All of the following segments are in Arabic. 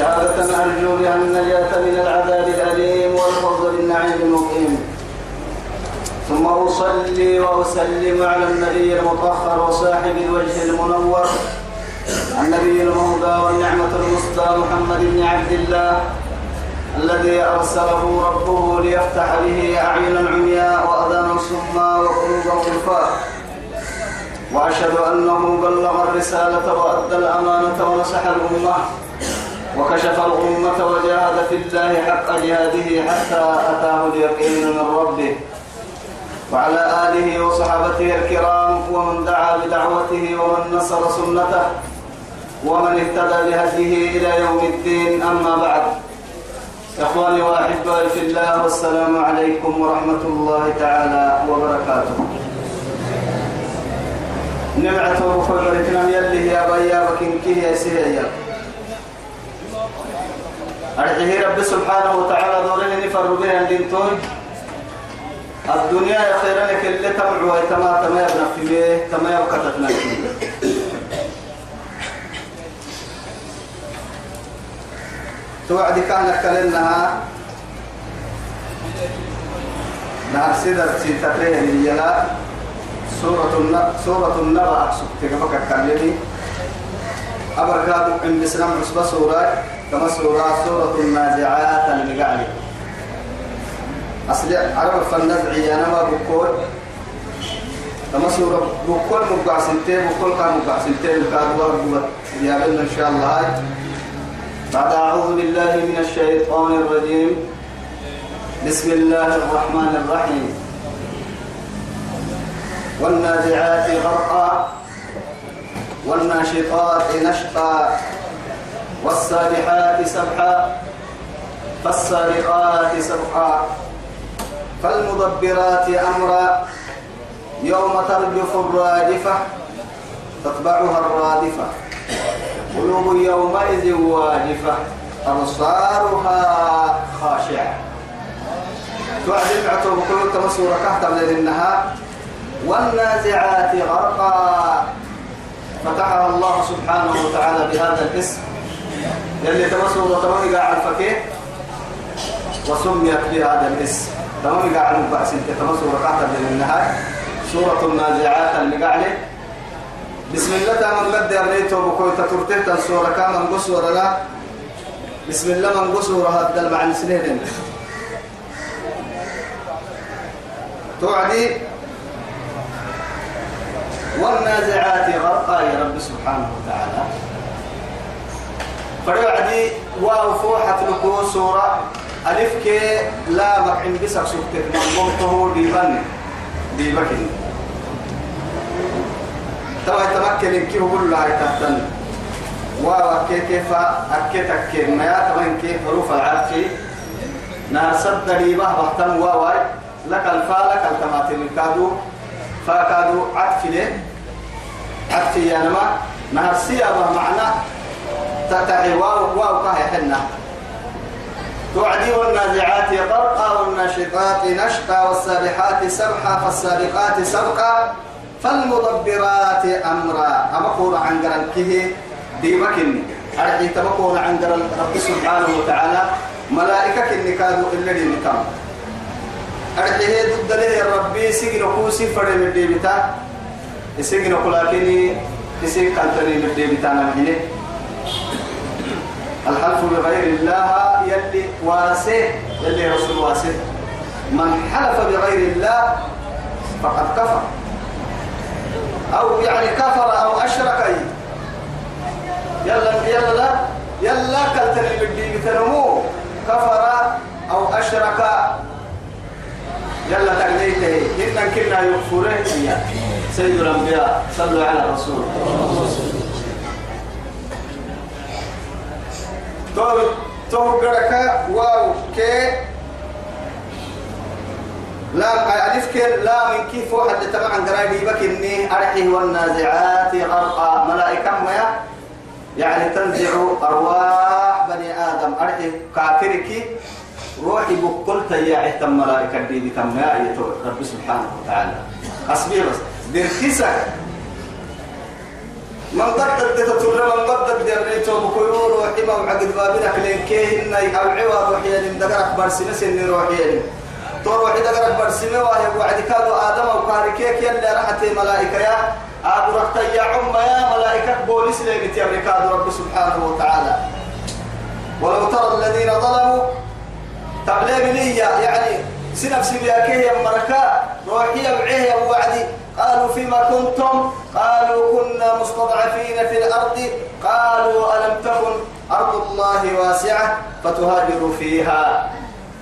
شهادة أرجو بها النجاة من العذاب الأليم والفوز بالنعيم المقيم. ثم أصلي وأسلم على النبي المطهر وصاحب الوجه المنور النبي المهدى والنعمة المسدى محمد بن عبد الله الذي أرسله ربه ليفتح به أعينا عمياء وأذانا صما وقلوبا غفاء وأشهد أنه بلغ الرسالة وأدى الأمانة ونصح الأمة. وكشف الأمة وجاهد في الله حق جهاده حتى أتاه اليقين من ربه. وعلى آله وصحابته الكرام ومن دعا بدعوته ومن نصر سنته ومن اهتدى بهديه إلى يوم الدين. أما بعد إخواني وأحبائي في الله والسلام عليكم ورحمة الله تعالى وبركاته. نبعته يلي يا بيا بكين كيه يا سيدي. أرجه رب سبحانه وتعالى دورين نفر بها الدنتون الدنيا يا خيرا لك اللي تمعوا تما تما يبنى في بيه تما يبقى تتنكي توعد كان كلنها نهار سيدر سيتقريه يلا سورة النبأ سورة النبأ سبتك بك كلمي أبركات عند سلام عصبة سورة كما سورة سورة النازعات المقالي أصل عرب فالنزعي أنا ما بقول. كما سورة بقول مقع سنتين بقول كان مقع سنتين ورقبة يا إن شاء الله. بعد أعوذ بالله من الشيطان الرجيم. بسم الله الرحمن الرحيم. والنازعات غرقا. والناشطات نشطا. والسابحات سبحا فالسابقات سبقا فالمدبرات أمرا يوم ترجف الرادفة تتبعها الرادفة. قلوب يومئذ واجفة أبصارها خاشعة. تعلم عتوب كل تمسورة كهتم للنهار والنازعات غرقا. فتحها الله سبحانه وتعالى بهذا الاسم. يلي تمسوا وتمام قاعد الفكيه وسميت بهذا الاسم تمام قاعد البأس. انت تمسوا ركعتا من النهار. سورة النازعات المقعلة بسم الله تعالى قد يريته بكوي تترته سورة. كامل قصورة لا. بسم الله من قصورة هذا المعنى سنين. توعدي. والنازعات غرقا يا رب سبحانه وتعالى. فروعدي واو فوحة لكو سورة. ألف كي لا مكعين بسك سكتك مقومته ديبان ديبكين توا يتمكن كي هو الله تحتن واو كي كيف أكيتك كي ما يتمكن كي حروف العرفي نار صد ديبه بحتن واو لك الفا لك التماتين كادو. فكادو عطف له عطف يا نما. نهر سيابة تتعي واو واو كهي حنا. توعدي والنازعات غرقا والناشطات نشقا والسابحات سبحا فالسابقات سبقا فالمدبرات أمرا. أمقور عن قرنكه ديمكن أرحي تمقور عن قرن رب سبحانه وتعالى ملائكة النكاد إلا لنكام أرحيه ضد له ربي سجن كوسي فرد من ديبتا سجن كلاكني سجن كالتني من ديبتا نمجنه الحلف بغير الله يلي واسه يلي رسول واسه. من حلف بغير الله فقد كفر. أو يعني كفر أو أشرك. يلا يلا لا يلا كالتني من ديبتا نمو كفر أو أشرك. يلا تقليته إن كنا يغفره سيد الأنبياء صلوا على الرسول. تو تو قرك واو كي لا ألف كير لا من كيف واحد تبع عن قرايبي بكني أرحيه والنازعات غرقا. ملائكة ما يعني تنزع أرواح بني آدم. أرحي كافرك. روحي بقلت يا عتم ملائكة دي تم يا رب سبحانه وتعالى. أصبي بس. من قد تتر من قد دريتو بكيور وحما وعقد بابنا كلين كيه إن أو عوض وحيان دقرك برسمة سن روحيان تور وحيد دقرك برسمة وهي وعد كادو آدم وكاركيك يلا رحتي ملائكة يا. أبو رحت يا عم يا ملائكة بوليس لقيت يا ركاد رب سبحانه وتعالى. ولو ترى الذين ظلموا تبليغ لي يعني سنفسي بياكيه مركا؟ روحي بعيه وعدي. قالوا فيما كنتم؟ قالوا كنا مستضعفين في الأرض. قالوا ألم تكن أرض الله واسعة فتهاجروا فيها؟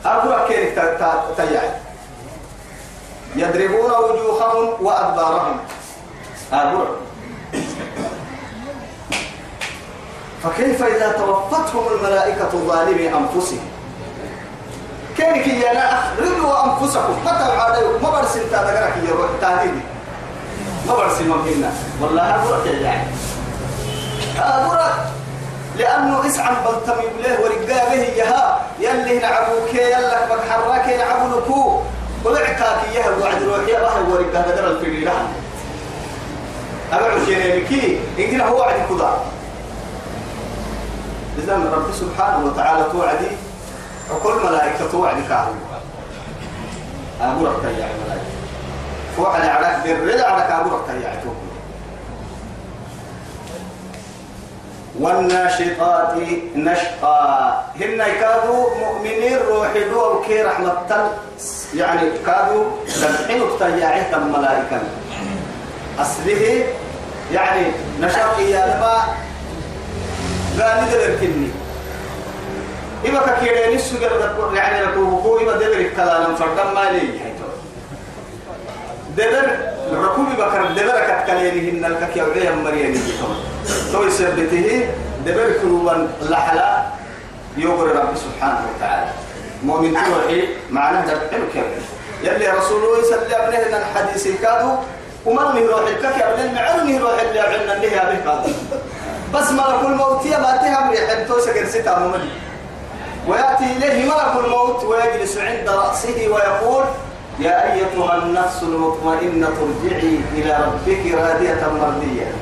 أقول كيف تيعي يضربون وجوههم وأدبارهم. أقول فكيف إذا توفتهم الملائكة ظالمي أنفسهم؟ كيف يا أخرجوا أنفسكم؟ متى عادوا ما برسل تادقرك يا روح تهديدي ما برسل ممكننا والله يا يعني. أقول لأنه اسعى بلتمي له ورقابه يها. يلي نعبوك يلا بحراك يلعبونكو ولعكاك يها وعد روحي الله ورقابه در الفريرة أبعو شينيكي إنكنا هو وعد كذا. إذا رب سبحانه وتعالى توعدي وكل ملائكة توعدي كاهو لك يا ملائكة. فوعد على بالرد على كابور يا توكل والناشطات نشقا هن كادوا مؤمنين روحي دو كي رحمة يعني كادوا تنحنوا تياعي الملائكة أصله يعني نشاط يا لما قال لي كني. إما كيرين السجر يعني لكو هو إما دبر الكلام فردم ما لي دبر ركوبي بكر دبر كتكلينهن الكك يوعي مريم تو يثبته دبر كلوان لحلا يغر رب سبحانه وتعالى. مؤمن توحي معناه دبر كبير يلي رسول الله صلى الله عليه وسلم الحديث كادو ومن روح الكك يا معلم روح اللي عنا اللي هي به بس ملك الموت يا ما تهم يحب توسك مملي ويأتي إليه ملك الموت ويجلس عند رأسه ويقول يا أيتها النفس المطمئنة ارجعي إلى ربك راضية مرضية.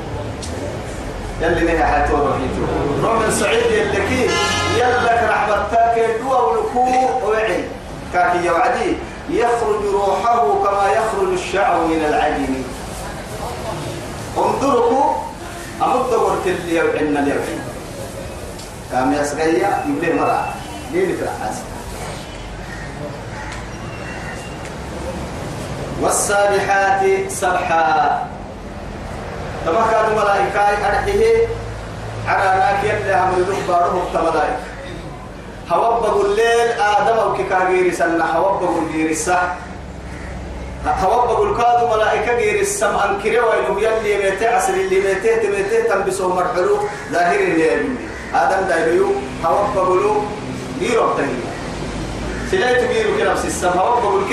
يلي نهي حياته روحيته روح سعيد يلكي يلك رحمتك دوا ولكو وعي. كاكي يوعدي يخرج روحه كما يخرج الشعر من العجين انظركم أمد ورت اللي يوعنا اليوعين كام يسغيا يبلي مرأة. ليه في الحاسة والسابحات سبحا. تما كانوا ملائكة أرحيه. على ناك يلي هم يدوك بارهم تملائك. هوبب الليل آدم وكيكا سنة هوبب الجير السح هوبب الكاد ملائكة غير السم أنكره وإنه يلي ميتة عسل اللي ميتة تميتة تنبسه مرحلو. ظاهر اللي آدم دايلو هوبب له غير أبتنين سلايت بيرو كنا بس السما هو بقول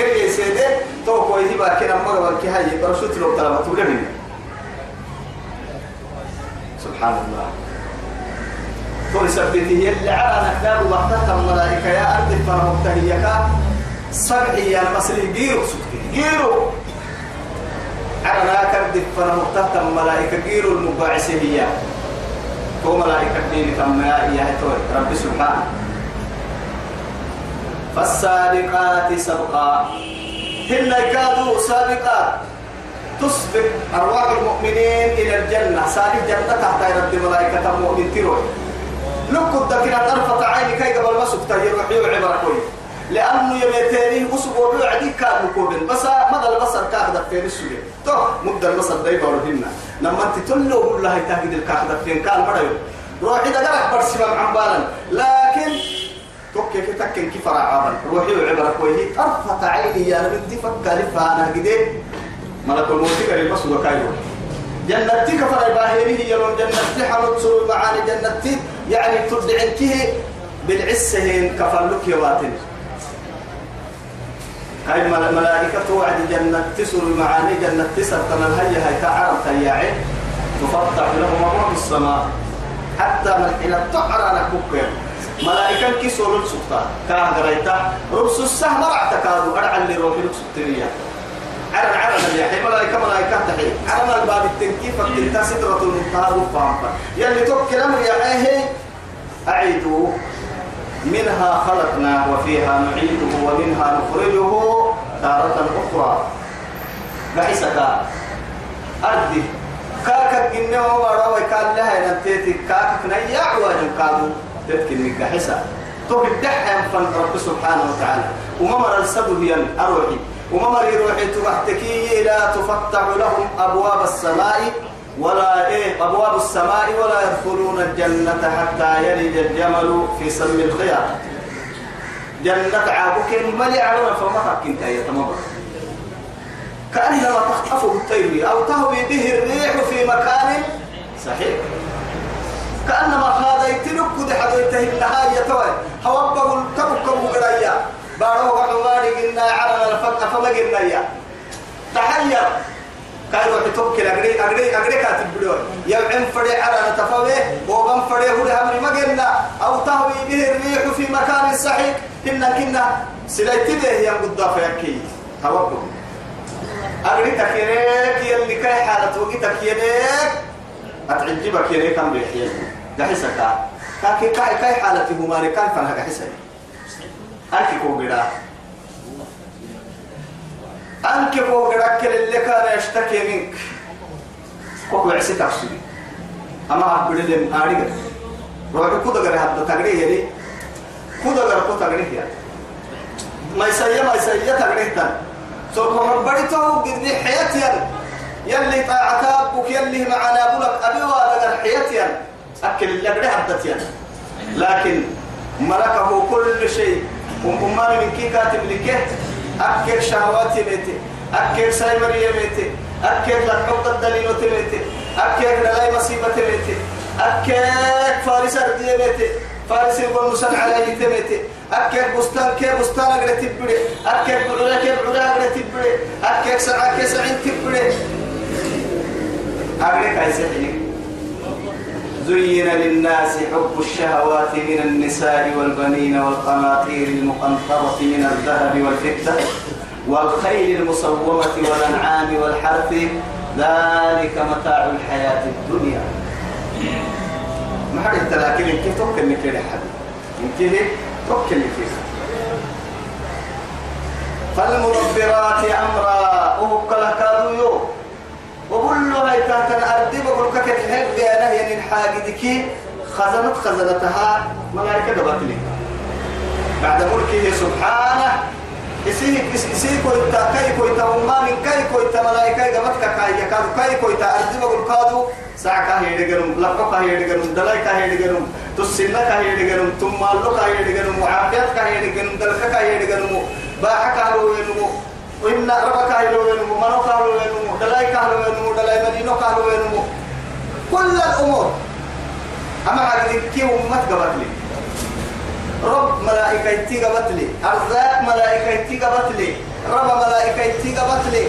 كده يسيده تو كويس بقى كنا مرة وركي هاي برشوت لو طلبت تقول سبحان الله. تو سبته اللي على الله تحت الملائكة يا أرض فرهم تهيك سبعي يا مسلي جيرو سكتي جيرو على ذاك أرض فرهم تحت الملائكة جيرو المباعثة هي. تو ملائكة دين تم يا رب سبحانه. فالسابقات سبقا. هن كادوا سابقات تسبق أرواح المؤمنين إلى الجنة. سابق جنة تحت رب الملائكة المؤمن تروح. لك الدكنا طرفة عيني كي قبل ما سكت يروحي وعبرة كوي. لأنه يميتيني أسبوع وعدي كان مكوبن. بس مدى البصر كاخد فين السجن؟ تو مدى البصر دايما ورهنا لما انت تلو بالله تاخد الكاخد فين؟ كان مرة روحي دقرك برسمة عمبالا لكن توكي في تكن كيف عابا روحي وعبرة كويه طرفة عيني يا بدي فكر فانا كده ملك الموت قال بس وكايو كفر باهيره يلون جنتي حمد سوى معاني جنتي. يعني تدعنكه بالعسهين كفر لك يواتن كاي ملائكة وعد جنة تسر معاني جنة تسر تمن هيا هاي تعرف تياعي. تفتح لهم أبواب السماء. حتى من حين تعرى لك بكر. ملائكة كيسول السلطان كان قريتا ربس السهم رعت كادو. أرعى اللي روحي لك سبتريا عرن عرن اللي ملائكة ملائكة تحي عرن الباب التنكيف فكتنتا سدرة المنتهى وفاهم يلي توكل أمر يا أعيدوا منها خلقنا وفيها نعيده ومنها نخرجه تارة أخرى. بعيسك. أرضي. كاكا جنة وما روي كان لها نتيتي. كاكا نيا عواجن كادو. تذكر لك حسا تو الدحيم فن رب سبحانه وتعالى. وما مر السد هي أروحي. وما مر روحي تبحتكي لا تفتح لهم أبواب السماء ولا إيه أبواب السماء ولا يدخلون الجنة حتى يلج الجمل في سم الخيار. جنة عابك ملي على فما كنت يا تمام. كأنما تخطفه الطير أو تهوي به الريح في مكان صحيح. كأنما هذا يتلك دي حدويته النهاية توي. هوبه الكبك بقرايا باروه عماري قلنا على الفقه فما قلنا يا تحير كاي روح توكل أجري أجري أجري كاتب بدور يوم فري على نتفوه وغم فري هو الأمر ما قلنا. أو تهوي به الريح في مكان صحيح. كنا كنا سليت به يا قد فيكي هوبه أجري تكيرك يلي كاي حالة وقي تكيرك أتعجبك يلي كم بيحيي. جحسك كاكي كاي كاي حالته ماري كاي فنها جحسك أنكي كوغدا أنكي كوغدا كل اللي كان يشتكي منك. كوكو عسي تفسيري أما أقول لهم أريد روح كودا غير هذا تغريه يلي كودا غير كودا تغريه يلي ما يسيا ما يسيا تغريه تن سوف ربنا قد حياتي يلي طاعتك يلي معنا بلك أبي وادغر حياتي أكل اللي قد حدتي لكن ملكه كل شيء. وممان من كي كاتب لك أكل شهواتي ميتي. أكل سايمرية ميتي. أكل لحب الدليل ميتي. أكل لاي مصيبة ميتي. أكل فارس أردية ميتي. فارس يقول مسان على يتميتي أكل بستان كي بستان أقرأ تبري. أكل بعلا كي بعلا أقرأ تبري. أكل سعى كي سعين تبري. أقرأ كاي سحيني زين للناس حب الشهوات من النساء والبنين والقناطير المقنطرة من الذهب والفضة والخيل المصومة والأنعام والحرث. ذلك متاع الحياة الدنيا. ما حد لكن كيف توكل لك يا حد يمكن توكل لك فالمدبرات أمرا وهو كادو يوم. وقول له هاي تاتا أردي بقول كك الحب أنا الحاجة كي خزنت خزنتها؟ ملائكة دبتلي بعد ملكه سبحانه. يسيك يسيك كويتا كاي كويتا وما من كاي كويتا ملائكة جمتك كاي كادو كاي كويتا أردي بقول كادو. ساعة كاي يدقرم لقو كاي يدقرم دلاي كاي يدقرم تسنة كاي يدقرم تمالو كاي يدقرم وعافيات كاي يدقرم دلك كاي يدقرم باحك هلو ينمو وإن ربك هلو ينمو منوك هلو ينمو دلاي كهلو ينمو دلاي مدينو كهلو ينمو كل الأمور. أما عقد كي أمت قبت لي رب ملائكة تي قبت لي أرزاق ملائكة تي قبت لي رب ملائكة تي قبت لي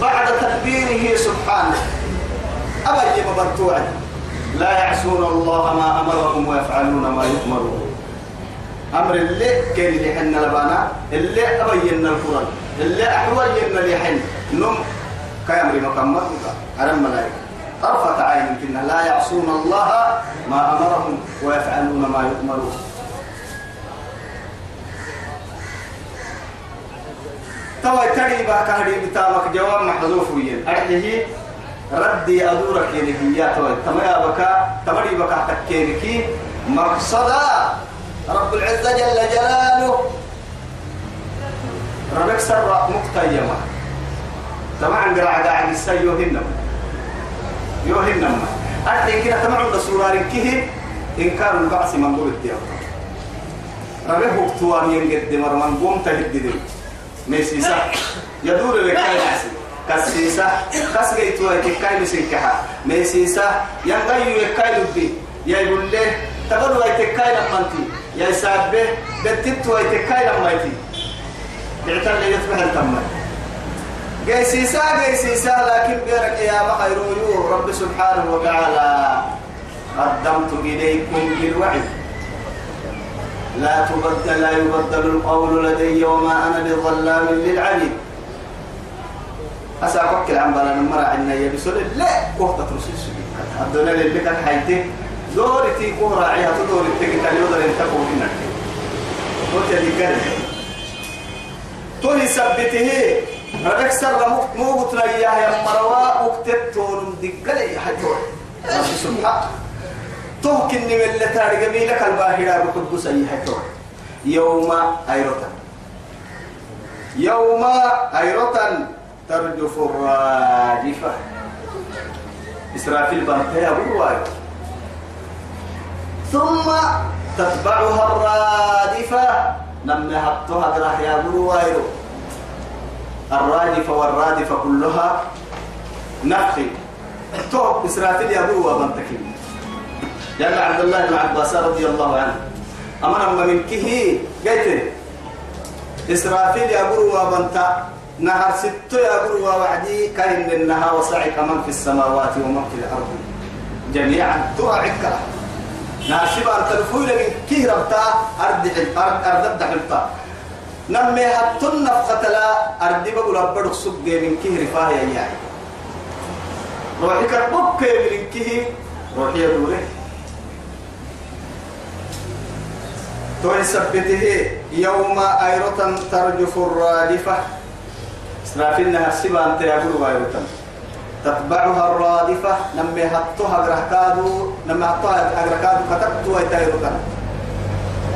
بعد تدبيره سبحانه. أبا يجب لا يعصون الله ما أمرهم ويفعلون ما يؤمرون. أمر اللي كان اللي حنا لبانا اللي أبين القرآن اللي أحوينا اللي حن نم كامري مكمل أرم ملائكة طرفة عين كنا لا يعصون الله ما أمرهم ويفعلون ما يؤمرون. توا تري بقى كهري بتامك جواب محذوف وين أرحيه ردي أدورك يعني هي توا تما بكا تمري بكا تكينكي مقصدا رب العزة جل جلاله. ربك سر مقتيمة طبعا قرع قاعد يستيو هنم يو هنم أتى كده طبعا بسورة كه إنكار البعث من قول الديار. ربك وقتوان ينقد مرمان قوم تهدد. ميسيسا يدور لك كسيسا كسجي توي كاي مسكها ميسيسا ينقيو يكاي لبي. يقول له تبروا يتكاي لمنتي يا سابه بتت ويتكاي لما يتي. بيعتر لي يصبح التم قيسيسا قيسيسا لكن بيرك يا بخير رب سبحانه وتعالى قدمت إليكم بالوعي. لا تبدل لا يبدل القول لدي وما أنا بظلام للعبيد. أسا أفكر عن بلا نمرة عنا يبسل لا كوهتة رسول سبيل الدنيا اللي كان حيتي دورتي كورا عيها تدور التقيت اليودر انتقوا هنا قلت لي قال توني سبته ردك سر مو قلت لي يا مروا وكتبت تون دقلي حتوه سبحان. تهكن من اللي تاري جميلك الباهرة بحب سيحته يوم أيرتا يوم أيرتا ترجف الراجفة إسرافيل بنتها بالواي ثم تتبعها الرادفة. نمنا هبتها قرح يا بالواي الرادفة والرادفة كلها نفخي. تو إسرافيل يا بالوا بنتكي لأن عبد الله بن عباس رضي الله عنه. أمر من كه قلت إسرافيل يا بروا بنتا نهر ست يا بروا وعدي كاين إنها وسعك من في السماوات ومن في الأرض. جميعا تراعك نهر شبا تلفوي من كه ربتا أرد أرد أرد دحلتا نمي هتن نفقة لا أرد بقول أبدو سوق من كه رفاه يعني روحي كربك من كه روحي دوره سبته يوم أيرة ترجف الرادفة. إسرافيل السبان تيابر أيرة تتبعها الرادفة نمي هتوها أغركادو نمي هتوها أغركادو كتبتو أيتايرة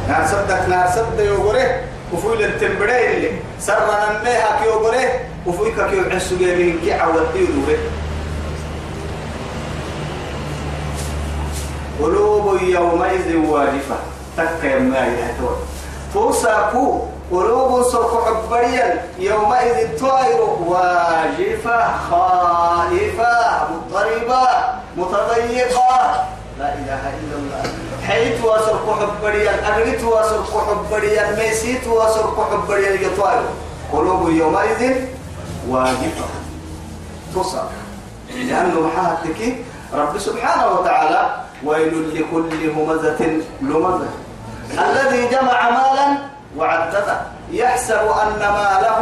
نار صدق نار صدق يوغره وفويل التنبرين اللي. سر نمي هكي يوغره وفويك كي يعسو جيبين كي عودتي قلوب يومئذ واجفة. تكا يما يهتون توساكو قلوب سرق حبريا يومئذ طائر واجفة خائفة مضطربة متضيقة. لا إله إلا الله. حيث وسرق حبريا أغريت وسرق حبريا ميسيت وسرق حبريا يطائر قلوب يومئذ واجفة. تصاب لأنه حاتك رب سبحانه وتعالى ويل لكل همزة لمزة. الذي جمع مالا وعدده. يحسب أن ماله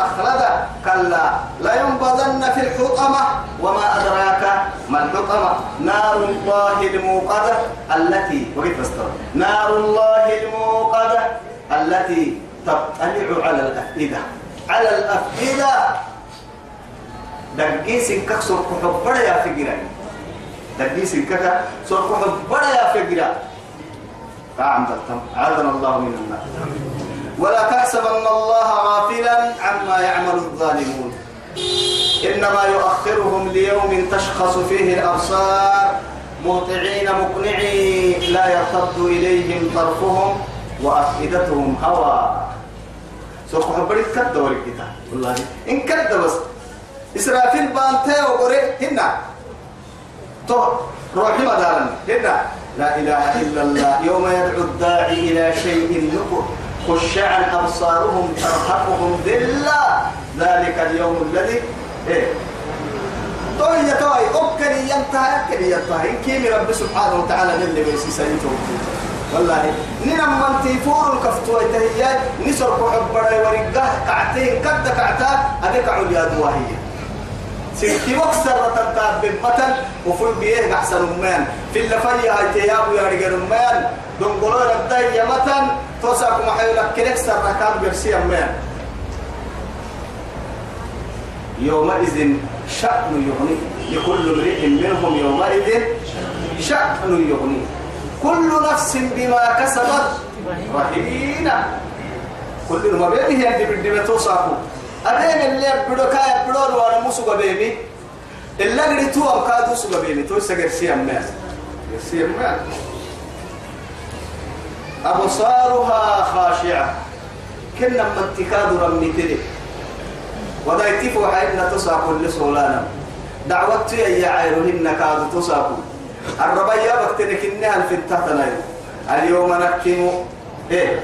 أخلده. كلا لا ينبذن في الحطمة. وما أدراك ما الحطمة؟ نار الله الموقدة التي استوى نار الله الموقدة التي تطلع على الأفئدة. على الأفئدة. دقيس كسر كحبر يا فقرا دقيس كذا سر كحبر يا فقرا فعم تتم عاذنا الله من النار. ولا تحسبن الله غافلا عما يعمل الظالمون. إنما يؤخرهم ليوم تشخص فيه الأبصار. مهطعين مقنعي لا يرتد إليهم طرفهم وأفئدتهم هوى. سوف حبرت كد ورقتا والله إن كد بس. إسرافيل بانتي وقري هنا. تو روحي مدارن. هنا. لا إله إلا الله. يوم يدعو الداعي إلى شيء نكر خشعا أبصارهم ترهقهم ذلة. ذلك اليوم الذي إيه. توي توي. أكني ينتهي أكني ينتهي إن كيمي رب سبحانه وتعالى نلي بيسي سيته والله نينا من تيفور الكفتوة تهيات نسر كحبر ورقاه كعتين كد كعتا أدك عليا دواهية سيكي وكسر تنتاب بمتن وفل بيه أحسن أمان في اللفاية هاي تيابو يا رجال أمان دنقلوا رداي يا متن. توسعكم حيولك كنك سر ركاب برسي أمان يومئذ شأن يغني. لكل امرئ منهم يومئذ شأن يغني. كل نفس بما كسبت رهينة. كل ما بيبي هي اللي بدي أدين اللي بدو كاي بدو وأنا مسوق بيبي اللي قد تو أم كادو سوق بيبي تو سجر سيام ماس سيام ماس أبصارها خاشعة كنا من تكاد رمي تدي ودايتي فو حيبنا تصاقوا لسولانا دعوتي يا عيرهن كاد تصاقوا الربايا بكتنك إنها الفتاة تنايو اليوم نختم إيه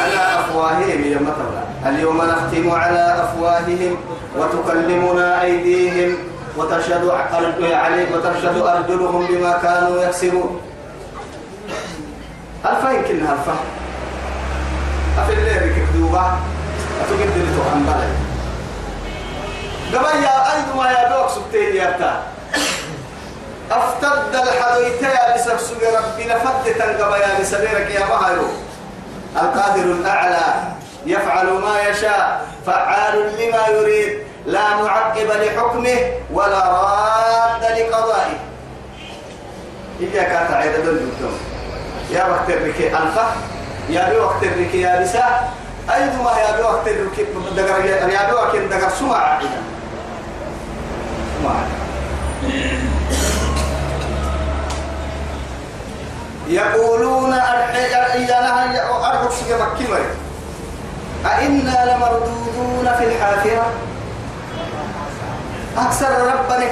على أفواههم يا مثلا اليوم نختم على أفواههم وتكلمنا أيديهم وتشهد عليه وتشهد أرجلهم بما كانوا يكسبون. ألفا يمكن ألفا. أفل اللي كدوبة أتوقد لتو عن بلد قبل يا أيضا ما يدوك سبتين يا أفتد الحديثة يا بسرسوك ربنا فتتا قبل يا بسريرك يا مهيرو القادر الأعلى. يفعل ما يشاء فعال لما يريد لا معقب لحكمه ولا راد لقضائه. إياك تعيد دون يا وقت الركي ألفا يا بي وقت الركي يا بسا أيضا يا بي وقت الركي دقر يا بي وقت دقر سمع عقيدا سمع يقولون أرحب سجى مكي أئنا لمردودون في الحافرة. أكثر ربنا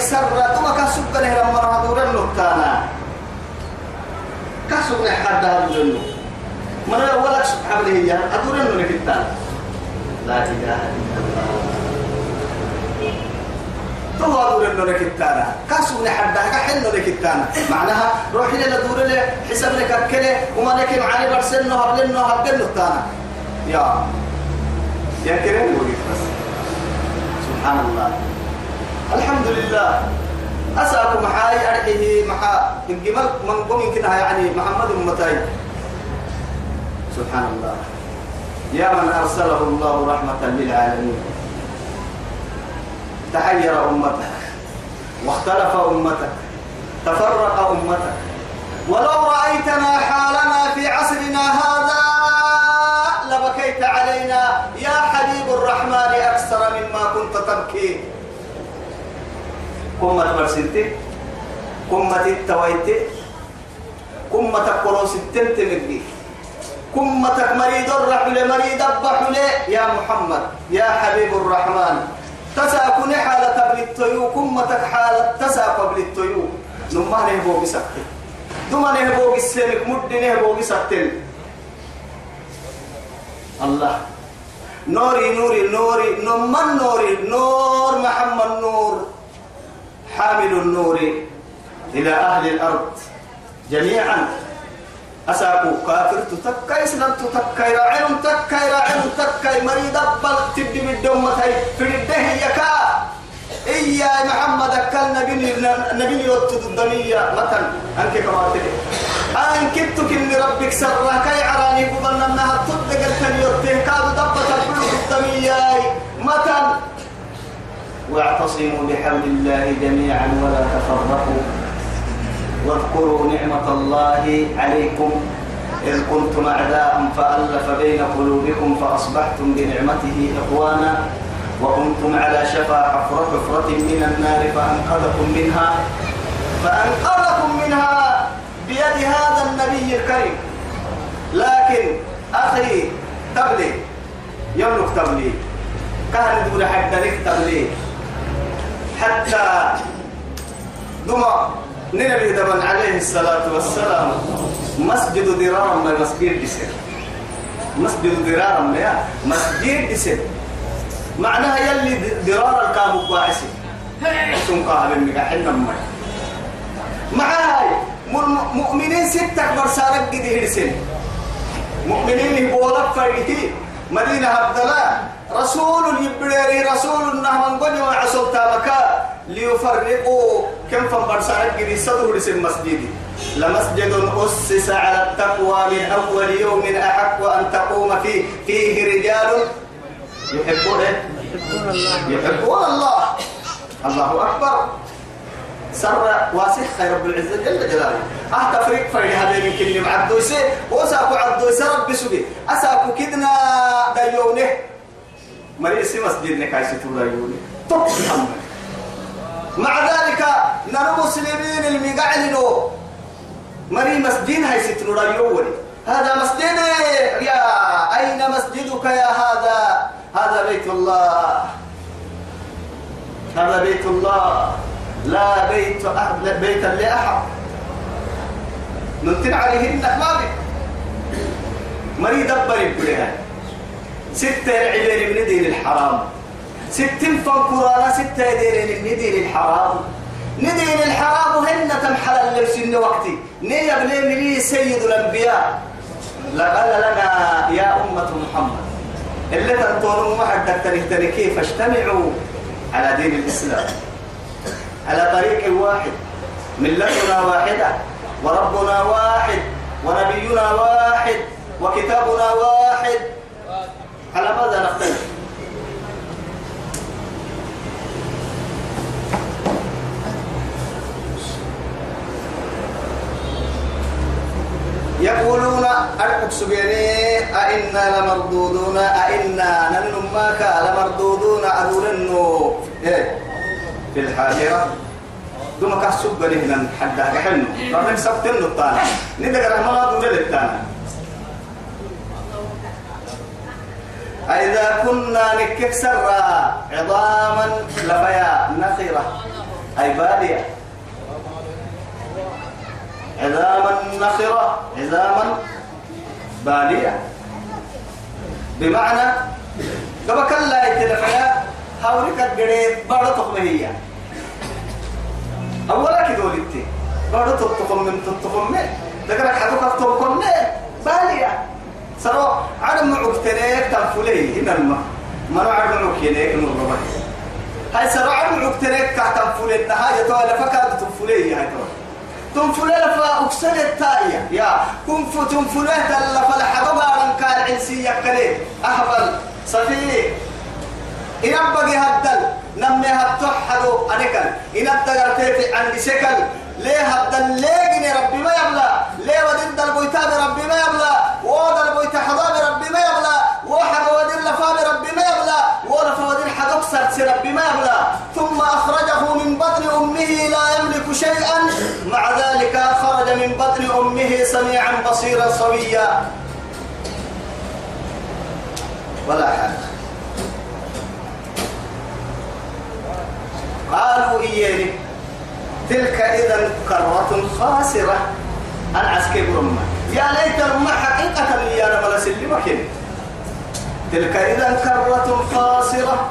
ثم كسب له لما رهدور النقطانا كسب حد هذا من ولا الله هي أدور النقطان لا إله إلا الله. تو أدور النقطانا كسب حد هذا حل النقطانا معناها روحي لنا دور له حسب لك أكله وما لك معاني برسلنا هبلنا هبلنا النقطانا يا يا كريم سبحان الله الحمد لله أسألكم محاي أرحيه محا الجمال من قوم كده يعني محمد متاي سبحان الله يا من أرسله الله رحمة للعالمين. تحير أمتك. واختلف أمتك. تفرق أمتك. ولو رأيتنا حالنا في عصرنا هذا الرحمن أكثر مما كنت تبكي. كمة برسنتي كمة التويتي كمة قلو ستين تمدي كمة مريض الرحل مريض الضحل يا محمد يا حبيب الرحمن تساكن حالة بالتيو كمة حالة تساق بالتيو نما نهبو بسكت دما نهبو بسلك مد نهبو بسكت الله. نوري نوري نوري. نما نوري. نور محمد نور. حامل النور إلى أهل الأرض. جميعا. أساكو كافر تتكاي سلام تتكاي راعين تكاي راعين تكاي مريض بل تبدي بالدم تاي. في الدهي يكا. إيا محمد كان نبي نبي يوتد الدنيا. مثلا. أنك كما تكي أن كنتك إن ربك سرها. كي عراني بضن أنها تدقل تنيوتين كادو دبت البلوك الدنيا مثلا واعتصموا بحبل الله جميعا ولا تفرقوا. واذكروا نعمة الله عليكم. إذ كنتم أعداء فألف بين قلوبكم فأصبحتم بنعمته إخوانا. وكنتم على شفا حفرة حفرة من النار فأنقذكم منها. فأنقذكم منها. بيد هذا النبي الكريم. لكن أخي تبلي يملك تبلي كان دون حد لك تبلي حتى دمى نبي دمن عليه الصلاة والسلام. مسجد درار ما مسجد دسر مسجد درار ما مسجد دسر معناها يلي درار الكام قاعسي. سن قاهل من حنا ما معاي. مؤمنين ستة برسالك قد هرسن مؤمنين يقولك فرقتي مدينة عبد الله رسول يبريري رسول نحن قد وعسل تابكا. ليفرقوا كم فنبرسانك قد يصدروا لسي المسجد لمسجد أسس على التقوى من أول يوم أحق أن تقوم فيه. فيه رجال يحبون يحبون الله. الله أكبر. سر خير رب العزة جل جلاله. أه تفريق فرق هذا يمكن معدو سي وساكو عدو سرب بسوي أساكو كدنا دايونه مريسي مسجد نكايسي تودايونه طب مع ذلك نرى مسلمين المقعلنو مري مسجد هاي ستنو رايوني هذا مسجد يا أين مسجدك يا هذا؟ هذا بيت الله. هذا بيت الله. لا بيت أحد بيتا لأحد. ننتن عليهن ما بك مري دبر البريها ستة العبير من دين الحرام. ستين فنكرانا ستة دين من دين الحرام. ندين الحرام هن تمحل اللي سن وقتي نيا بني ملي سيد الأنبياء. لقال لنا يا أمة محمد اللي تنطروا ما حد كيف اجتمعوا على دين الإسلام؟ على طريق واحد ملتنا واحدة وربنا واحد ونبينا واحد وكتابنا واحد. على ماذا نختلف؟ يقولون أرقب سبيني أئنا لمردودون أئنا ننماك لمردودون أدورنو إيه. في الحاجرة دوما كسب لهنا حدا كحنو ربنا سبتن الطانا ندق رحمة دور للتانا أئذا كنا نكك سرا عظاما لفيا نخرة أي بالية عظاما نخرة عظاما بالية بمعنى كما كلا يتلفيا هاولك الجريد بارتق هي. أولا كده ولدتي بارتق تقوم من تقوم من. ذكرك حدوك تقوم من؟ بالية سرو عدم عقتنيك تنفلي. هنا الماء ما نعرف عقتنيك من هاي سرو عدم عقتنيك تنفلي. النهاية تولى فكاد تنفلي هاي تولى تنفل لفا أكسر التاية. يا كن فتنفل لفا لحبا كان عنسية كلي. أهبل. صفي إن هدل نمي إن أبدأ في عند سكل ليه هدل؟ ليه ربي ما ليه ودد البيتاب ربي ما البيت حضاب ربي ما ودد لفاب ربي ما ودد حدوكسر ربي ما ثم أخرجه من بطن أمه لا يملك شيئا. مع ذلك خرج من بطن أمه سميعا بصيرا سويا. ولا حاجة. قالوا إياني. تلك إذا كرة خاسرة. العسكر رمى يا ليت رمى حقيقة لي أنا سلمك تلك إذا كرة خاسرة.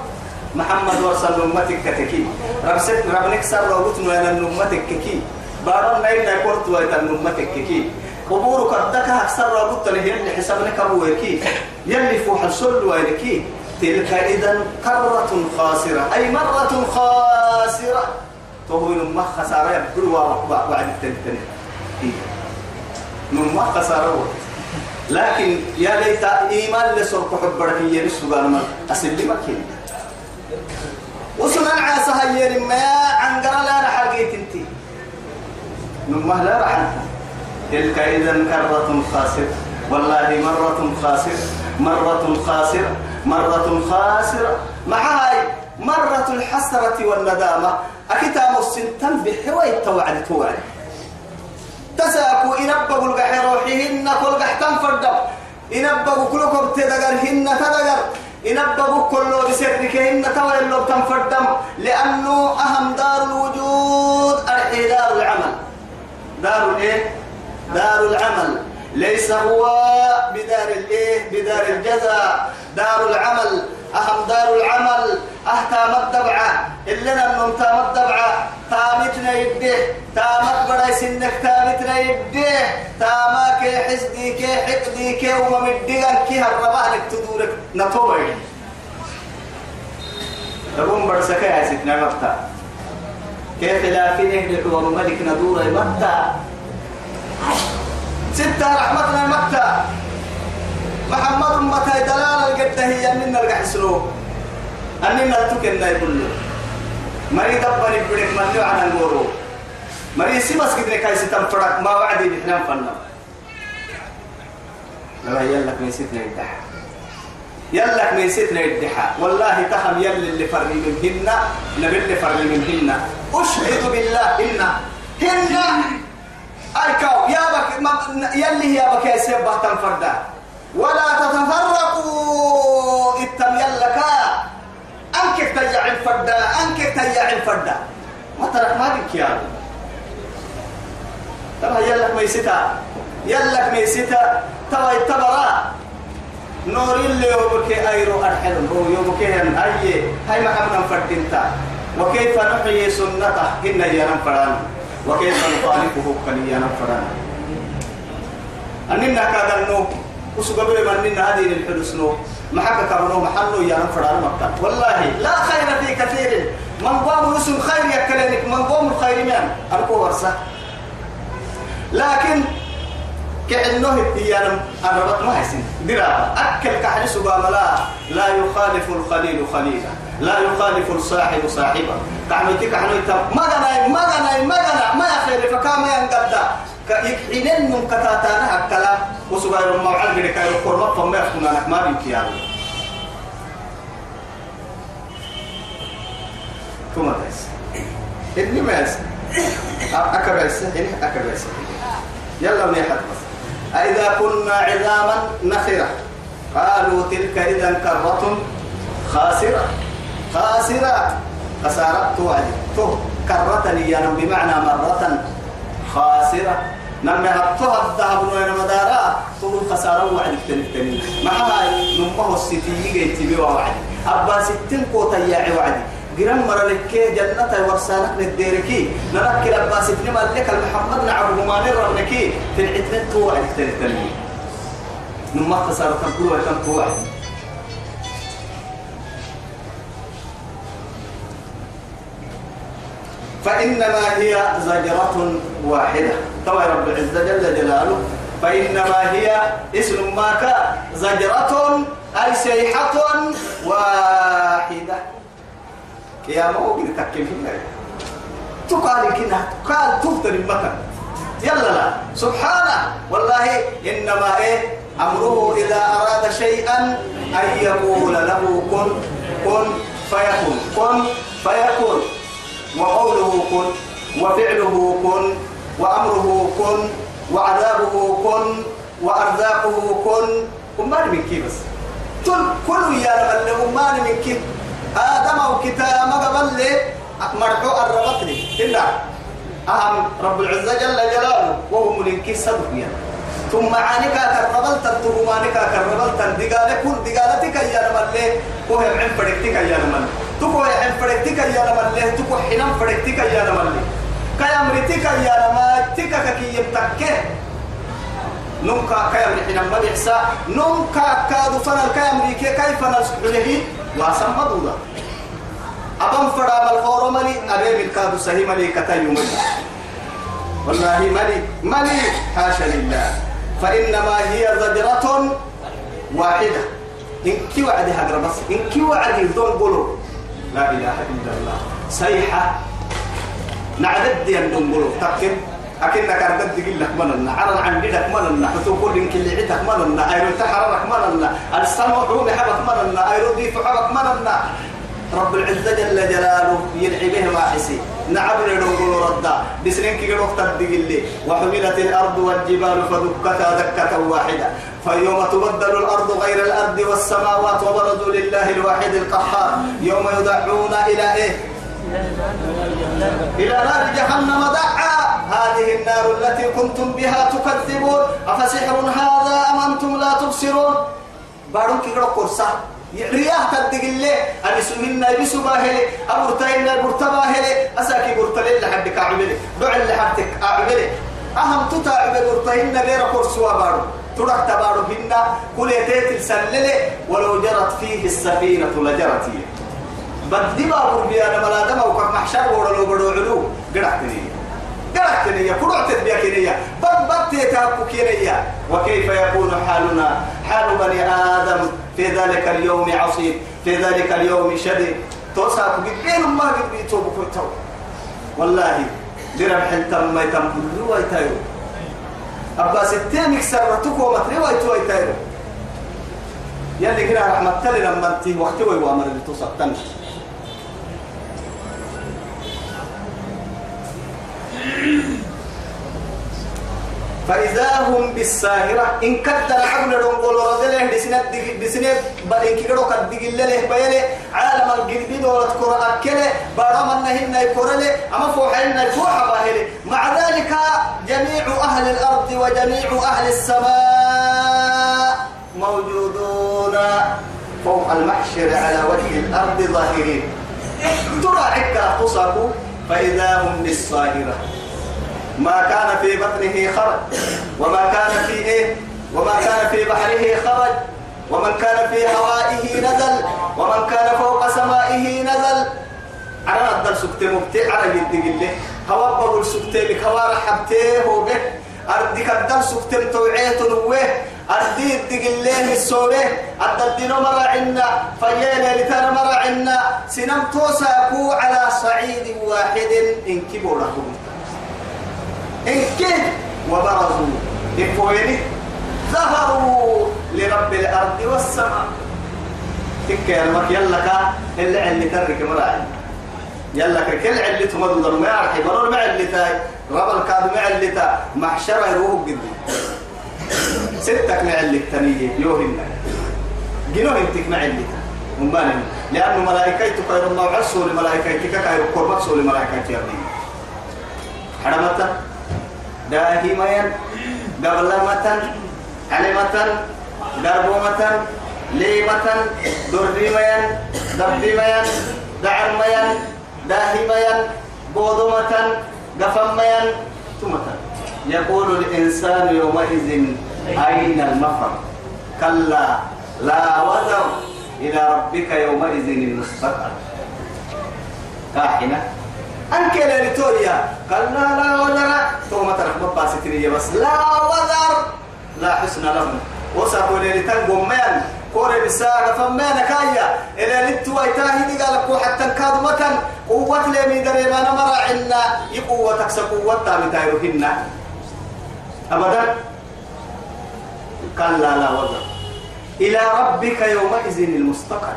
محمد ورسل أمتك كتكي. رب ست رب نكسر روتن وين أمتك كي بارون نايم نايكورت وين أمتك كي قبورك أدك أكثر رابط له يلي حسابك أبوكي يلي فوح السل وينكي تلك إذا كرة خاسرة أي مرة خاسرة. تهو نما خسارة يبدو وعد التنتني نما خسارة. لكن يا ليت إيمان لسرق حبرك يرسو قال ما أسلمك وسنن عاسى هي ما عنقر لا رح انتي نما لا رح تلك إذا كرة خاسرة. والله مرة خاسرة مرة خاسرة. مرة خاسرة. مع هاي مرة الحسرة والندامة. أكتام السنتم بحوى التوعد توعد. تساكو إنبقوا القحي روحهن كل قحتم فردم. إنبقوا كلكم تدقرهن تدقر. إنبقوا كله بسركهن توعد اللو تنفردم لأنه أهم دار الوجود أرحي دار العمل. دار الإيه؟ دار العمل. ليس هو بدار الايه؟ بدار الجزاء. دار العمل. أهم دار العمل. اهتام الدبعة إلنا النوم تام الدبعة تامتنا يده تامت بڑا سنك تامتنا يده تاماك حسديك حقديك وممدقك كي هربانك تدورك. نطوعي تقوم برسكا يا ستنا مفتا كيف لا في نهدك وملك ندور متى ستة رحمتنا متى محمد متى دلال القد هي أننا نرجع سلو أننا تكن يقول مري دبر يبرك من له عن الغورو مري سيمس كده كاي ستم فرق. ما وعدي بحنا فنا لا يلك من ستنا يدح يلك من ستنا يدحى. والله تهم يل اللي فرق منهن نبي اللي فرق منهن أشهد بالله إن هن أيكاو يا بك يلي يا بك يا سيب فردا. ولا تتفرقوا إتم يلك. أنك تيع الفردا أنك تيع الفردا. ما ترك ما بك يا ترى يلك ميستا يلك ميستا ترى يتبرا. نور اللي يوبك أيرو أرحل هو يوبك هاي هاي ما حنا فردينتا وكيف نحيي سنته؟ إن ينام فران. وكيف نخالفه كن ينام فران أننا كذا النو وسبب من هذه الحدث محبة كرنو محلو ينام فران مكة والله لا خير في كثير. من قام اسم خير يكلنك من قام الخير من أركو ورسة لكن كأنه هي الربط ما يسين درابة. أكل كحل سبام لا لا يخالف الخليل خليلا. لا يخالف الصاحب صاحبه. كعمتك حنو يتم ما جنا ما يخير فكام ينقدا كيحينن من كتاتانا أكلا. وسبحان الله على ذلك يقول فما يكون أنا ما بيكيا ثم تيس إني ما يس أكبر إني أكبر يلا ونيحت بس. أإذا كنا عظاما نخرة. قالوا تلك إذا كرة خاسرة. خاسرة. خسارة توعد تو كرة ليانا بمعنى مرة خاسرة. نما هبتها الذهب وين مدارا تقول خسارة وعد تنتني ما هاي؟ نمه الستي جيت بي وعد أبا ستين قوتا يا وعدي جرام مرة لك جنة ورسانك نديركي نركي أبا ستين ما لك المحمد نعبه ما نرى لكي في العتمة توعد تنتني نما خسارة تنقل وتنقل فإنما هي زجرة واحدة. طوى رب العزة جل جلاله. فإنما هي اسم ماك زجرة أي سيحة واحدة. يا موجود تكلم تقال كنا تقال تفتر المكان. يلا لا. سبحانه والله إنما إيه؟ أمره إذا أراد شيئا أن يقول له كن كن فيكون. كن فيكون. وقوله كن وفعله كن وأمره كن وعذابه كن وأرزاقه كن. أمان من كيف بس؟ تل كل يا لما أمان من كيف؟ آدم أو كتاب ما قبل لي مرحو الربطني إلا أهم رب العزة جل جلاله وهو كيف صدق ثم عانك كربلت الترمانك كربلت دقالة كل دقالتك يا لما لي وهو عن فرقتك يا لما تكو عن فرقتك يا لي تكو حنام فرقتك يا لي كيامرتك يا لما تكك كي يبتكه. نمكا كيامر حنام ما بيحسا نمكا كادو فنال كيامري كيف نسحله واسم مدودا أبم فرا بالفور ملي أبي بالكادو سهي ملي كتايو ملي والله ملي ملي حاشا لله. فإنما هي زجرة واحدة. إن كي وعدي هجر بس إن كي وعدي دون قولوا لا إله إلا الله. سيحة نعدد ين دون قولوا. تكن. أكنك أردد تقول لك مننا عرض عن جدك مننا حتوكل إنك اللي عتك مننا أيرو تحررك مننا السمع حولي حبك مننا أيرو ديف حبك مننا رب العزة جل جلاله يدعي به ما حسي نعم نقول ردا. بسنين كي وقت الدقلي. وحملت الأرض والجبال فدكتا دكة واحدة. فيوم تبدل الأرض غير الأرض والسماوات وبرزوا لله الواحد القهار. يوم يدعون إلى إيه؟ إلى نار جهنم دعا. هذه النار التي كنتم بها تكذبون. أفسحر هذا أم أنتم لا تبصرون؟ بارون كي قرصة رياح تدقلي. أبسوهن يبسو باهلي. أبرتين البرتا باهلي. أساكي برتلين لحدك أعملي. دعي لحدك أعملي. أهم تتعب برتهن غير قرصوا بارو. ترك تبارو هن كل يتيت السللة ولو جرت فيه السفينة لجرت هي. بدي بابور بيانا ملا دم وكم محشر ورلو بدو علو. قرأتني قرأتني كرعت بيكنية بد بد تيتاكو كينية وكيف يكون حالنا؟ حال بني آدم. في ذلك اليوم عصيب في ذلك اليوم شديد. توسع بين ما قد بيتوب كويتو والله درم حنتم ما يتم رواي تايرو أبا ستين يكسرتك ومتري واي توي تايرو يلي كده رحمة الله لما انتي وقت وي وامر اللي توسطن فإذا هم بالساهرة إن كد العبد نقول رجله لسنة بسنة بريك كيرو كدق الليل بيلي عالم القلب دولة كرة أكله برام أنهن يكرله أما فوحين يفوح باهلي مع ذلك جميع أهل الأرض وجميع أهل السماء موجودون. فوق المحشر على وجه الأرض ظاهرين. ترى عكا تصابوا فإذا هم للصاهرة ما كان في بطنه خرج. وما كان في إيه؟ وما كان في بحره خرج. ومن كان في هوائه نزل. ومن كان فوق سمائه نزل. أنا أقدر سكت مبتع على جد قلة هوا بقول سكت بك هوا رحبته به. أردك أقدر سكت توعيت نوه. أردي الدقلين السوبه أددين مرة عنا. فيانا لتنا مرة عنا. سنم توساكو على صعيد واحد. إن كب وبرزوا. إفويني ظهروا لرب الأرض والسماء. تكي المك يلا كا اللي اللي ترك مراعي. يلا كل علة تمدد ما يعرف مرور مع اللي تاي رب الكاد مع اللي تا. محشر يروح جدي ستك مع اللي تنيه يوهن جنوه انتك مع اللي تا. مبان لأنه ملائكة تقير الله عرسوا لملائكة كاير قربت سوا لملائكة يرنين حرمتا داهمين قبلمة علمة دربومة ليمة دربيمين دربيمين دعرمين داهمين بوضمة قفمين ثمة يقول الإنسان يومئذ أين المفر؟ كلا لا وزر. إلى ربك يومئذ المستقر كاحنة. أنك لتوريا. قال لا لا وزر ثم ترك مباستنية بس لا وزر لا حسن لهم. وصفوا ليلتان قمان كوري بساعة فمانا كايا. إلى لتوا يتاهي دي قالك حتى كادو متن قوة لمي دري ما نمر عنا. يقوة تكسى قوة تامي تايروهن أبدا؟ قال لا لا وزر. إلى ربك يومئذ المستقر.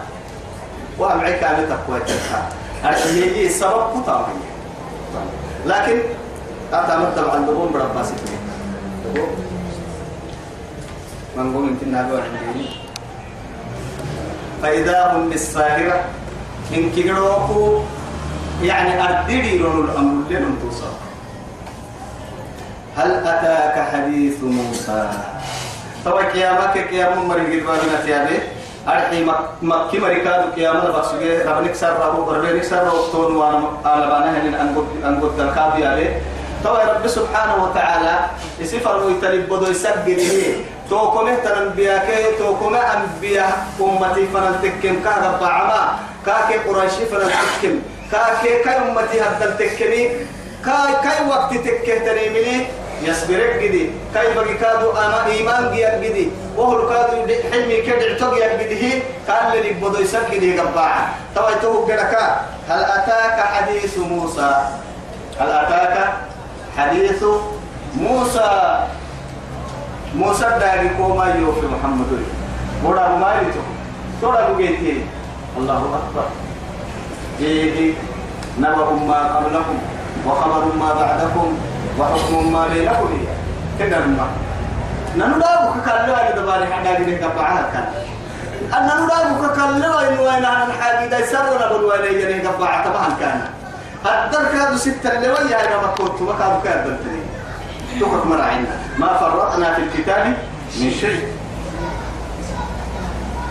وأمعك أن تقوى تلك. أرشميلي سبب قطامي لكن أتعمد طبعا دقون برباسي. من قوم النبي عندي فإذا هم بالساهرة إن كيروكو يعني أردري رول الأمر لن توصل. هل أتاك حديث موسى؟ طبعا كيامك كيام مريق البابنا تيابي؟ أرحي مكي مريكادو كيامنا بقصوغي ربنك سر رابو ربنك سر رابو تون وأنا أنا بانا هلين أنقود دلقابي عليه طبعا رب سبحانه وتعالى يسفر ويتلب بدو يسجل تو كم تنبيا كي تو كم أنبيا أمتي فنن تكم كهذا بعما كاكي قريشي فنن تكم كاكي كاي أمتي هدل تكمي كاي كاي وقت تكه تنيمني يصبرك جدي بقي كادو أنا إيمان جيا جدي وهو كادو حلمي كدع تجيا جدي كان اللي بدو يسجل قبعة طبعا تو كذا هل أتاك حديث موسى؟ هل أتاك حديث موسى؟ موسى داري كوما يوفي محمد. بودا ما يتو تودا بوجيتي الله أكبر. إيه نبأ ما قبلكم وخبر ما بعدكم. وحكم ما بينكم كده ما نانو دابو ككالو أنا دبالي حدا كده كبعها كان أنا نرابو ككالو إنه وين أنا الحاجة ده يسرنا بالوين يجري كبعها طبعا كان الدرك هذا ستة ويا أنا ما كنت ما كانوا كذا تخرج مرعينا ما فرطنا في الكتاب من شيء.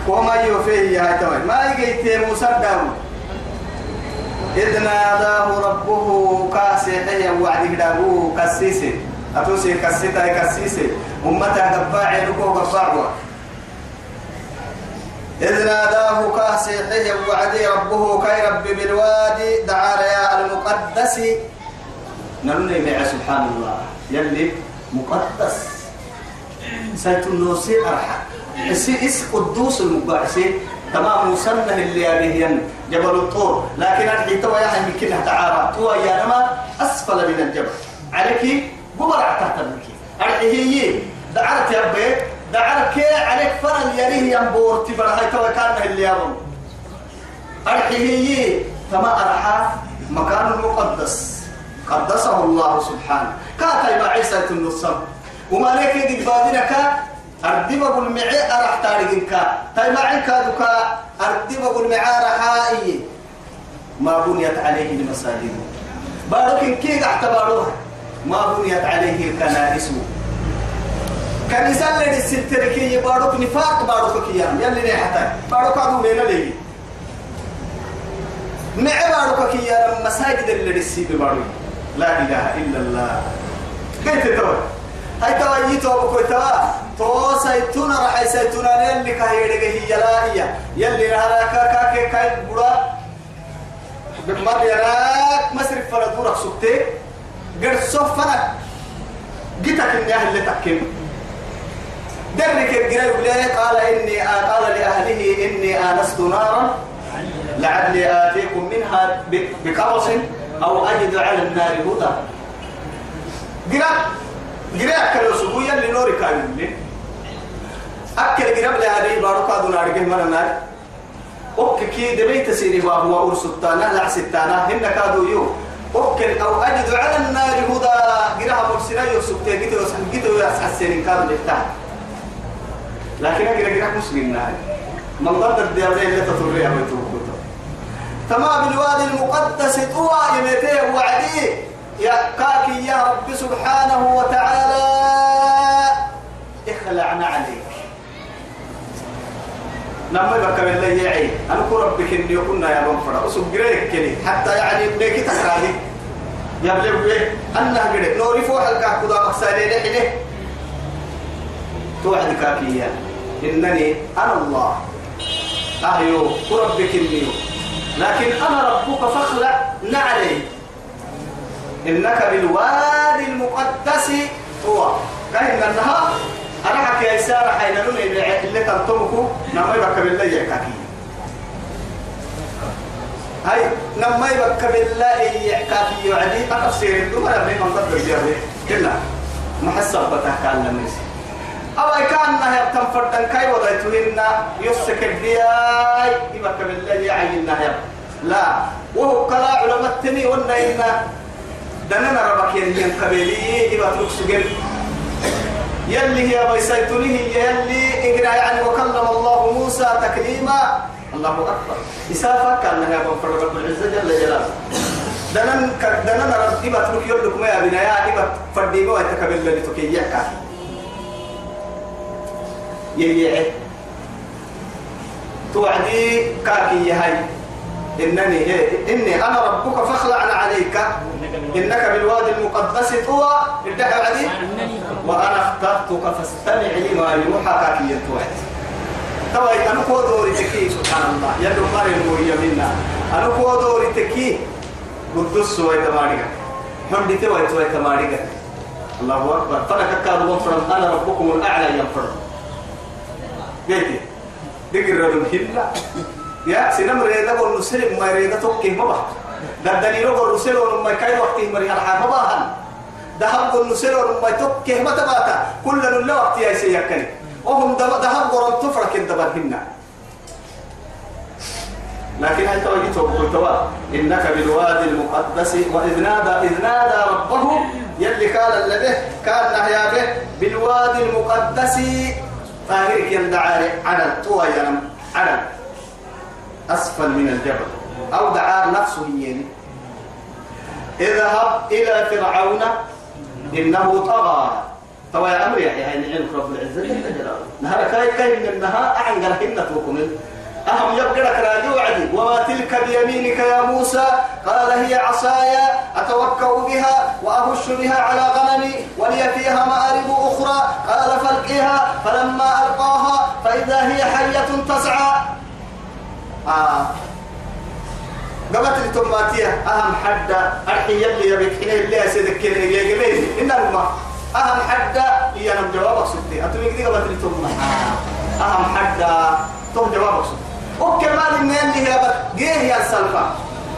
وما يوفيه يا توي. ما يجيت موسى داود إذ ناداه ربه كاسحيا وعد دابو كسيسي. أتوسي كسيتا كسيسي. أمتها قباعي لكو قباعوا إذ ناداه كاسحيا وعدي ربه كي رب بالوادي. دعا يا المقدس. نرني مع سبحان الله. يلي مقدس. سيتنوسي أرحى اس قدوس المقدسي تمام مسنه اللي يعني جبل الطور. لكن أرحي تو يا حي كنا تعارى يا نما أسفل من الجبل. عليك ببرع تحت المكي أرحي هي دعرت يا بي دعرك عليك فرن يليه ينبور تبرع. هاي تو كان اللي يرون أرحي هي تما أرحى مكان المقدس. قدسه الله سبحانه. كاتا ما عيسى النصر وما لك يدي بادنك أردب أقول معي أرح تارجنك تاي معي كادوكا أردب أقول معي رحائي. ما بنيت عليه المساجد. بارك كي اعتبروها ما بنيت عليه الكنائس. كنيسة اللي السلتركي بارك نفاق بارك كيان يلي نحتاج بارك أبو لينا ليه معبارك كي يا مساجد اللي رسي ببارك لا إله إلا الله. كيف تتوى هاي توا يتوى بكوي توا. تو سيتونا رح سيتونا يلي كهيرك هي لا هي يلي نهارك كا كا كاي بڑا بمر يراك مصرف فردورك سكتي قد صفنك جيتك إني أهل تكيم درك الجري قال إني قال لأهله إني آنست نارا لعلي آتيكم منها بقرص أو أجد على النار هدى. قرأ قرأ أكل سبويا لنور كامل أكل قرأ لهذه بارك هذا نار من النار. أوك كي دبيت سيري وهو أرسلتانا لا ستانا هن كادوا يو. أوكل أو أجد على النار هدى. قرأ مرسنا يوسف تيجي توسن جيتو يسحسين كانوا يفتح لكن قرأ قرأ مسلم نار. من ضد الديابين اللي تطريها بيتوكل تما بالوادي المقدس طوى يمتيه وعدي. يا كاكي يا رب سبحانه وتعالى. اخلعنا عليك لما يبقى بالله يعي أنا ربك إني كنا يا بنفرا أسوق جريك كلي حتى يعني بليك تكرادي يا بلي أنا جريك نوري فوق الكعب كذا مكسالي لحده توعد كاكي يا إنني أنا الله. أهيو. ربك إني. لكن أنا ربك فاخلع نعلي. إنك بالوادي المقدس. هو. كاين النهار أنا حكي إسارة حين نوني اللي تنطمكو نما يبقى بالله يحكي هاي نما يبقى بالله يحكي أنا أفسير الدمر أبني من قدر جاري كلا محسب بتحكى الناس أو كان نهي تنفردن كاي وضعتهن يسك الدياي يبقى بالله يعين نهي لا. وهو كلا علماء التني إنا دننا ربك يلي قبيلي يبقى تلقسجن يلي هي بيسيتنيه يلي إقرأ يعني وكلم الله موسى تكليما. الله أكبر. إسافة كان نهي بنفرد رب العزة جل جلاله. دنن دنن رب يبقى تلقي يلكم يا بنايا يبقى فردي ما يتكبل اللي تكيّك ييعه توعدي كاكي هاي إنني هي إني أنا ربك فاخلعنا عليك. إنك بالوادي المقدس طوى. ادعي عدي وأنا اخترتك فاستمع لما يوحى كاكي توعد توا أنا كو دوري تكي. سبحان الله. يدو ماري الموية منا. أنا كو دوري تكي. قدس ويتماريك حمدي توا ويتماريك الله أكبر. فلك كادوا أنا ربكم الأعلى ينفرد بيتي دقر ردم هلا يا سينم ريدا قول نسلم ما ريدا توكي ما بح ده دليل قول نسلم ما كاي وقت مري ما بحن ذهب قول نسلم ما توكي ما تباتا كل نلا وقت يا سيكني وهم ذهب قول تفرك الدبرهن لكن أنت وجدت وقلت إنك بالوادي المقدس وإذ نادى إذ نادى ربه يلي قال الذي كان نهيا به بالوادي المقدس طاهرك يندعى على طوى ينم على أسفل من الجبل أو دعا نفسه يلي اذهب إلى فرعون إنه طغى. طوى يا أمر يعني علم رب العزة. نهار كاي كاي من النهار أعنقر هنة وكمل أهم يبقى لك راجي وما تلك بيمينك يا موسى؟ قال هي عصاي أتوكأ بها وأهش بها على غنمي ولي فيها مآرب أخرى. قال فالقها فلما ألقاها فإذا هي حية تسعى. آه. قبت التماتية أهم حد أرحي يلي يبك حين اللي أسيدك كين يجيبين إنما أهم حد هي أنا جوابك ستي أتوقع دي قبت التماتية أهم حد تو جوابك ستي وكمان من اللي هي جيه يا سلفا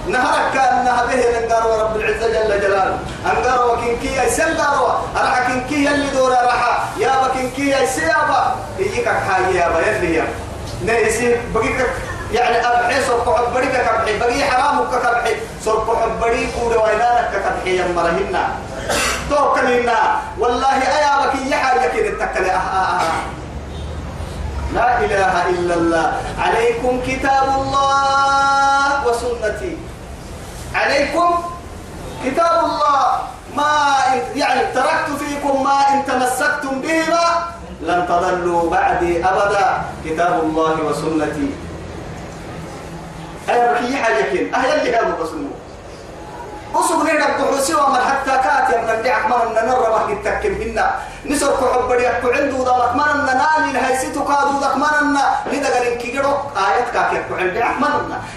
نهرك كان نهبه نقار رب العزة جل جلاله. أنقار وكنكي يا سنقار أرحا كنكي اللي دور رحا يا بكنكي يا سيابا. يجيك حاجة يا بيرلي يا. نيسي بقيك يعني أبحي سرق حبريك كبحي بقي حرامك كبحي سرق حبري كود وينانك كبحي يا مرهنا توكلنا والله أيا بكي يحاجة كده تكلي أه أه أه. لا إله إلا الله. عليكم كتاب الله وسنتي. عليكم كتاب الله. ما يعني تركت فيكم ما إن تمسكتم بهما لن تضلوا بعدي أبدا. كتاب الله وسنتي. أنا بكي حاجة كين أهل اللي هذا بسنو أصب الدحوسي ومن حتى من الدعك من نرى ما يتكم هنا نسر كحب بريك عنده ضلك من أن نالي لهي ستو كادو أن عند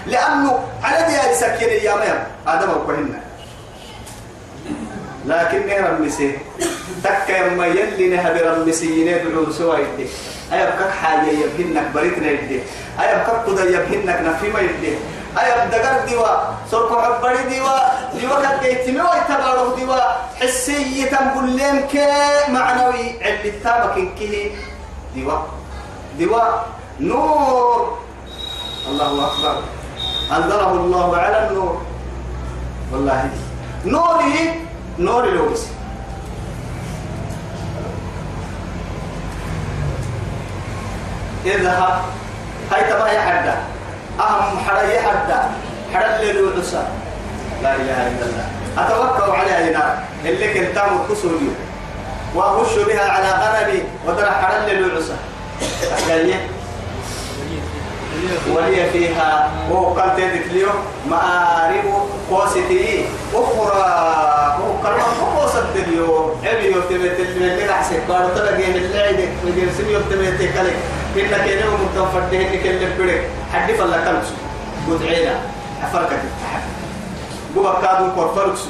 لأنه على دي سكين يا آدم وكهنا لكن نهر المسي تك يما يلي نهر المسي يدعو سوا يدي أيبكك حاجة يبهنك بريتنا يدي. أيبكك قد يبهنك نفيما يدي. أيب دقر ديوا سرق حبري ديوا ديوا كد جيتمي ويتبارو ديوا. حسية بلين كي معنوي اللي تابك كيه ديوا. ديوا. نور. الله أكبر. أنزله الله على النور. والله. نوري. نور لوبس اذهب هاي تبا يا حدا. أهم حدا. يا حدا اللي لا إله إلا الله. أتوكل عليها هنا. اللي كنت كسولي وأخش بها على غنمي. ودرع حدا اللي له ولي فيها وقال تدك اليوم مآرب قوستي أخرى. وكلمة قوسة اليوم. أبي يوتمت اللي نحسك بارو تلقي من اللعيدك ودير سمي يوتمت كلك إنك ينوم متنفرده إنك اللي بدك حد فلا كنسو قد عينا. أفركت. التحد قوة كادو كورفرك سو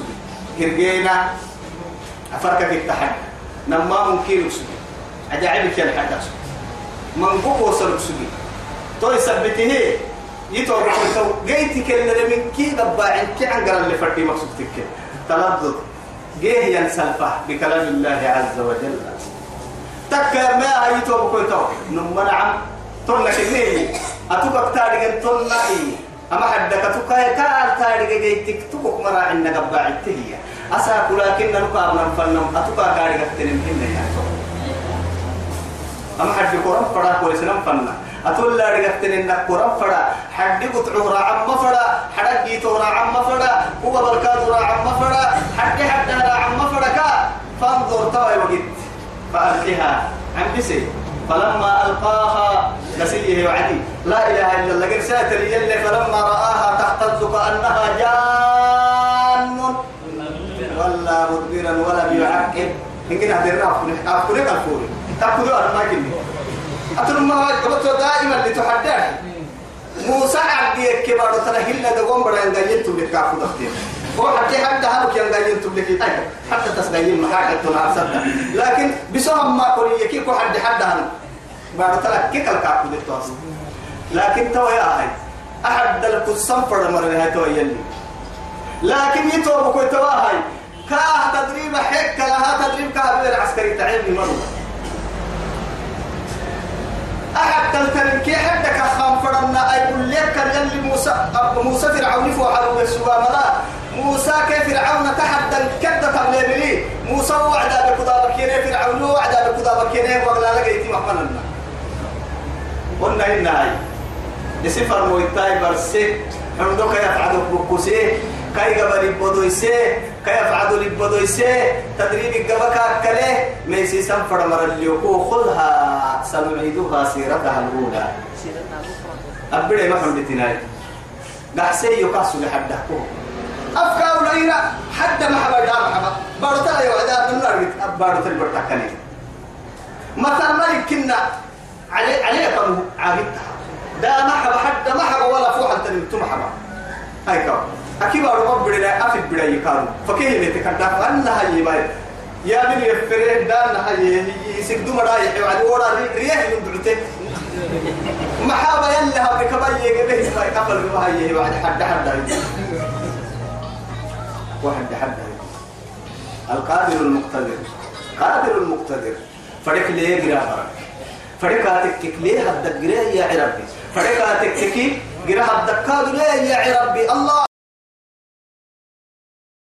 هرقينا أفركت التحد. نما ممكن سو أجعبك يا الحدث من قوة سلك سو تو يثبته يتوقع تو جيتك اللي من كي دبا كي عن قرن اللي فردي مقصود تك تلذذ جيه ينسلفه بكلام الله عز وجل. تك ما هي تو بكو تو. نم نعم تقول لك ليه أتوقع تاريخ تقول أما حدك تكاي كار تاريخ جيتك. تكوك مرا عندنا قبع التهية. أساك لكن نلقى من فنم. أتوقع تاريخ تنم. هنا يا أما حد قرآن فرا كل فنم. أتول لا رجعتني إنك قرآن فرا حد قطع را عم فرا حد جيت را عم فرا هو بركات را عم فرا حد حد را عم فرا كا. فانظر توي وقت. فألقها عم بسي. فلما ألقاها نسيه وعدي. لا إله إلا الله. قرسات الجل فلما رآها تهتز كأنها جان. ولا مدبرا ولم يعقب إن كنا هدرنا أفكرك الفوري تأخذوا أنا أترى ما قبضت دائما لتحدث موسى عبد كبار ترى هلا دقوم بدأ نجيل تبلك كافو دختين هو حتى حتى كان نجيل تبلك أي حتى تسجيل ما حاجة تناسبنا لكن بسهم ما كل يكيكو حد حد هذا بعد ترى كيك الكافو دكتور لكن تو يا هاي أحد لك الصنفر مرة هاي تو يلي. لكن يتوب كوي تو هاي كاه تدريب حك لها تدريب كاه العسكري تعلمني مرة. أحد تلتن كي حدك خام فرنا أي لك كان يلي موسى موسى فرعون فوحلوا بالسوا ملا موسى كيف فرعون تحدى كدة تبليبلي موسى وعدا بكذا بكينه فرعون وعدا بكذا بكينه ولا لقيتي محمدنا قلنا إن هاي بسفر مويتاي برسي عندك يفعل بكوسي كاي قبل بدويسي كاي يفعل بدويسي تدريب قبك كله ميسي سنفر مر اليوكو خذها سنعيدها سيرتها الأولى. أبدا ما حمد تناي. قحسي يقاسو لحده أفكا ولينا حتى ما حبا دار حبا. بارتا يا وعدا من نار بارتا البرتكني مثلا ملك كنا علي علي كم عابدها دا حتى ما حبا ولا فوح أنت نمتم حبا. هاي كم أكيد أروح بدنا أفيد بدنا يكانوا فكيه بيتكلم أنها يباي يا من يفرح دان هاي يسكدوا مرايح وعد ورا ريح يندعته محابا يلا يجي باي قبل هاي وعد حد حد واحد حد القادر المقتدر. قادر المقتدر. فريق ليه جرا فرق. فريقاتك تكليه هدك جرا يا عربي. فريقاتك تكي جرا هدك كادو يا عربي. الله.